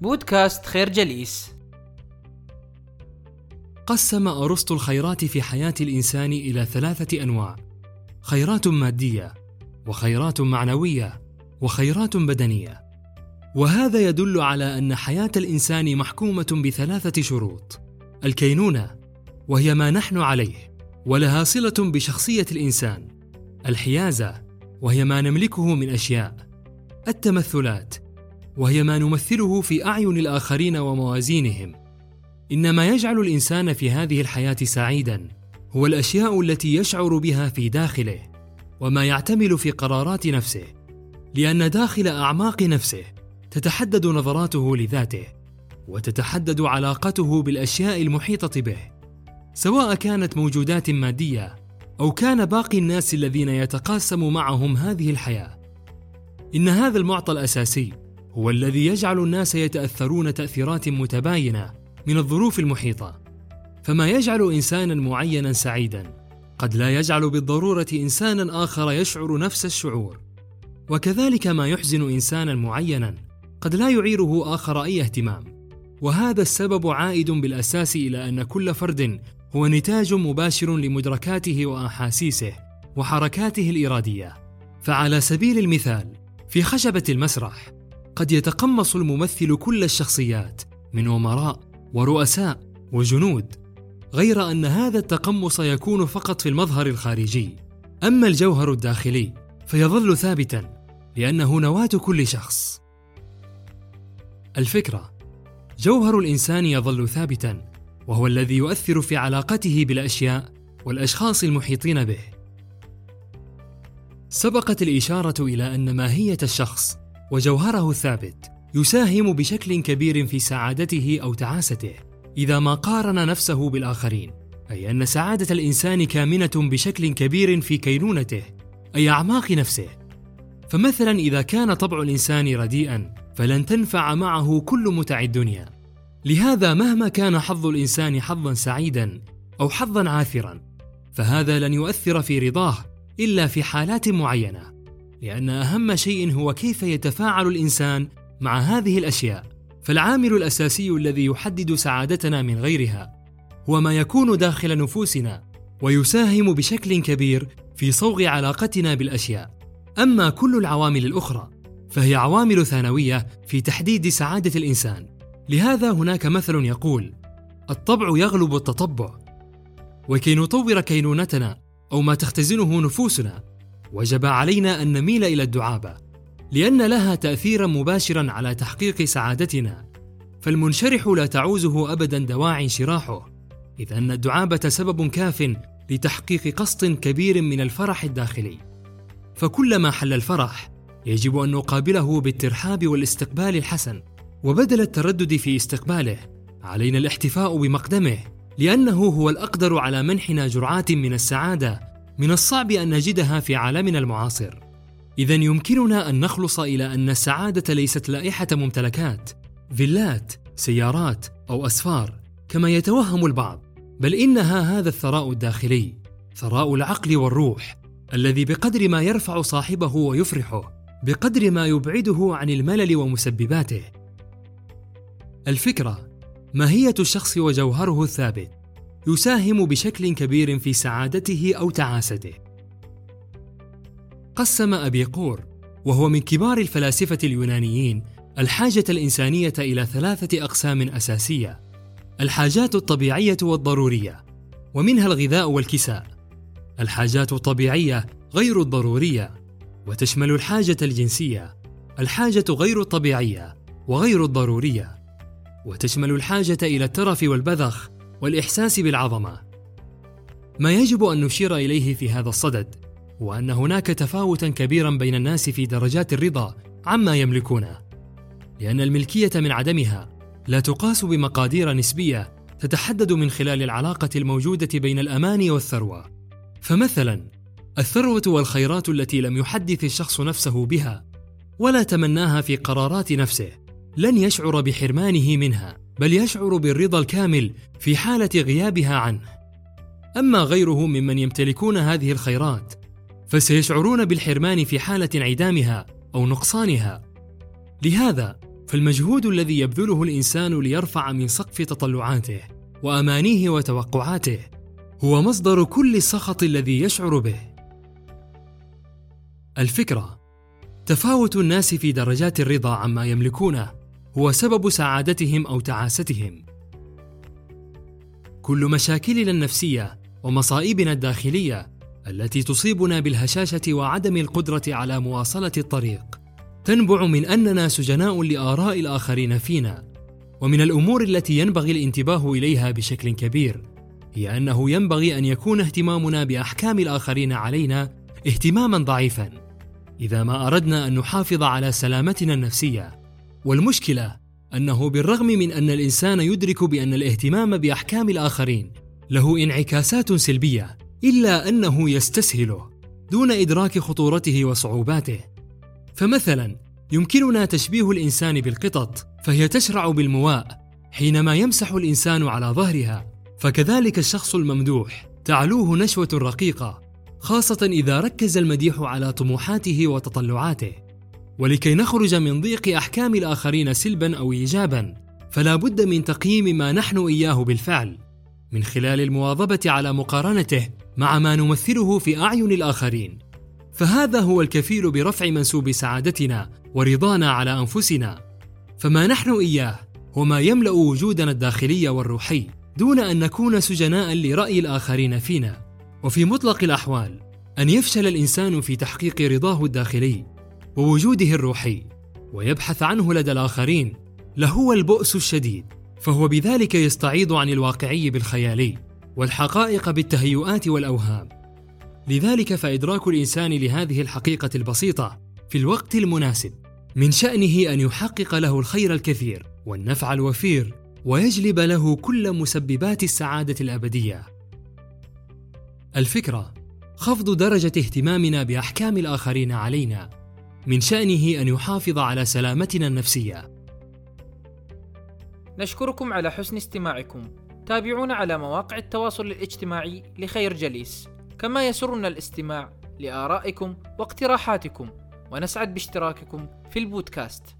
بودكاست خير جليس. قسم أرسطو الخيرات في حياة الإنسان إلى ثلاثة أنواع. خيرات مادية وخيرات معنوية وخيرات بدنية. وهذا يدل على أن حياة الإنسان محكومة بثلاثة شروط. الكينونة وهي ما نحن عليه ولها صلة بشخصية الإنسان. الحيازة وهي ما نملكه من أشياء. التمثلات وهي ما نمثله في أعين الآخرين وموازينهم. ان ما يجعل الإنسان في هذه الحياة سعيدا. هو الأشياء التي يشعر بها في داخله وما يعتمل في قرارات نفسه. لأن داخل أعماق نفسه تتحدد نظراته لذاته وتتحدد علاقته بالأشياء المحيطة به سواء كانت موجودات مادية أو كان باقي الناس الذين يتقاسم معهم هذه الحياة. إن هذا المعطى الأساسي هو الذي يجعل الناس يتأثرون تأثيرات متباينة من الظروف المحيطة. فما يجعل إنسانا معينا سعيدا؟ قد لا يجعل بالضرورة إنسانا آخر يشعر نفس الشعور. وكذلك ما يحزن إنسانا معينا قد لا يعيره آخر أي اهتمام. وهذا السبب عائد بالأساس إلى أن كل فرد هو نتاج مباشر لمدركاته وأحاسيسه وحركاته الإرادية. فعلى سبيل المثال في خشبة المسرح قد يتقمص الممثل كل الشخصيات من امراء ورؤساء وجنود غير أن هذا التقمص يكون فقط في المظهر الخارجي. أما الجوهر الداخلي فيظل ثابتا لأنه نواة كل شخص. الفكرة جوهر الإنسان يظل ثابتا وهو الذي يؤثر في علاقته بالأشياء والأشخاص المحيطين به. سبقت الإشارة إلى أن ماهية الشخص وجوهره الثابت يساهم بشكل كبير في سعادته أو تعاسته إذا ما قارن نفسه بالآخرين أي أن سعادة الإنسان كامنة بشكل كبير في كينونته أي أعماق نفسه. فمثلا إذا كان طبع الإنسان رديئا فلن تنفع معه كل متع الدنيا. لهذا مهما كان حظ الإنسان حظا سعيدا أو حظا عاثرا فهذا لن يؤثر في رضاه إلا في حالات معينة. لأن أهم شيء هو كيف يتفاعل الإنسان مع هذه الأشياء. فالعامل الأساسي الذي يحدد سعادتنا من غيرها هو ما يكون داخل نفوسنا ويساهم بشكل كبير في صوغ علاقتنا بالأشياء. أما كل العوامل الأخرى فهي عوامل ثانوية في تحديد سعادة الإنسان. لهذا هناك مثل يقول الطبع يغلب التطبع وكي نطور كينونتنا أو ما تختزنه نفوسنا وجب علينا أن نميل إلى الدعابة لأن لها تاثيرا مباشرا على تحقيق سعادتنا. فالمنشرح لا تعوزه ابدا دواعي انشراحه إذ أن الدعابة سبب كاف لتحقيق قسط كبير من الفرح الداخلي. فكلما حل الفرح يجب أن نقابله بالترحاب والاستقبال الحسن. وبدل التردد في استقباله علينا الاحتفاء بمقدمه لأنه هو الأقدر على منحنا جرعات من السعادة من الصعب أن نجدها في عالمنا المعاصر. اذا يمكننا أن نخلص إلى أن السعادة ليست لائحة ممتلكات فيلات سيارات أو أسفار كما يتوهم البعض. بل إنها هذا الثراء الداخلي ثراء العقل والروح الذي بقدر ما يرفع صاحبه ويفرحه بقدر ما يبعده عن الملل ومسبباته. الفكرة ماهية الشخص وجوهره الثابت. يساهم بشكل كبير في سعادته أو تعاسته. قسم ابيقور وهو من كبار الفلاسفة اليونانيين الحاجة الإنسانية إلى ثلاثة أقسام أساسية الحاجات الطبيعية والضرورية ومنها الغذاء والكساء. الحاجات الطبيعية غير الضرورية وتشمل الحاجة الجنسية الحاجة غير الطبيعية وغير الضرورية. وتشمل الحاجة إلى الترف والبذخ والإحساس بالعظمة. ما يجب أن نشير إليه في هذا الصدد هو أن هناك تفاوتا كبيرا بين الناس في درجات الرضا عما يملكونه. لأن الملكية من عدمها لا تقاس بمقادير نسبية تتحدد من خلال العلاقة الموجودة بين الأمان والثروة. فمثلا الثروة والخيرات التي لم يحدث الشخص نفسه بها ولا تمناها في قرارات نفسه لن يشعر بحرمانه منها بل يشعر بالرضا الكامل في حالة غيابها عنه. أما غيره ممن يمتلكون هذه الخيرات فسيشعرون بالحرمان في حالة انعدامها أو نقصانها. لهذا فالمجهود الذي يبذله الإنسان ليرفع من سقف تطلعاته وأمانيه وتوقعاته هو مصدر كل السخط الذي يشعر به. الفكرة تفاوت الناس في درجات الرضا عما يملكونه هو سبب سعادتهم أو تعاستهم. كل مشاكلنا النفسية ومصائبنا الداخلية التي تصيبنا بالهشاشة وعدم القدرة على مواصلة الطريق تنبع من أننا سجناء لآراء الآخرين فينا ومن الأمور التي ينبغي الانتباه إليها بشكل كبير هي أنه ينبغي أن يكون اهتمامنا بأحكام الآخرين علينا اهتماما ضعيفا. إذا ما أردنا أن نحافظ على سلامتنا النفسية والمشكلة أنه بالرغم من أن الإنسان يدرك بأن الاهتمام بأحكام الآخرين له انعكاسات سلبية إلا أنه يستسهله دون إدراك خطورته وصعوباته. فمثلا يمكننا تشبيه الإنسان بالقطط فهي تشرع بالمواء حينما يمسح الإنسان على ظهرها فكذلك الشخص الممدوح تعلوه نشوة رقيقة خاصة إذا ركز المديح على طموحاته وتطلعاته. ولكي نخرج من ضيق أحكام الآخرين سلبا أو ايجابا فلا بد من تقييم ما نحن إياه بالفعل. من خلال المواظبة على مقارنته مع ما نمثله في أعين الآخرين. فهذا هو الكفيل برفع منسوب سعادتنا ورضانا على أنفسنا. فما نحن إياه هو ما يملأ وجودنا الداخلي والروحي دون أن نكون سجناء لرأي الآخرين فينا. وفي مطلق الأحوال أن يفشل الإنسان في تحقيق رضاه الداخلي. ووجوده الروحي ويبحث عنه لدى الآخرين لهو البؤس الشديد فهو بذلك يستعيض عن الواقعي بالخيالي والحقائق بالتهيؤات والأوهام. لذلك فإدراك الإنسان لهذه الحقيقة البسيطة في الوقت المناسب من شأنه أن يحقق له الخير الكثير والنفع الوفير ويجلب له كل مسببات السعادة الأبدية. الفكرة خفض درجة اهتمامنا بأحكام الآخرين علينا. من شأنه أن يحافظ على سلامتنا النفسية. نشكركم على حسن استماعكم. تابعونا على مواقع التواصل الاجتماعي لخير جليس. كما يسرنا الاستماع لآرائكم واقتراحاتكم. ونسعد باشتراككم في البودكاست.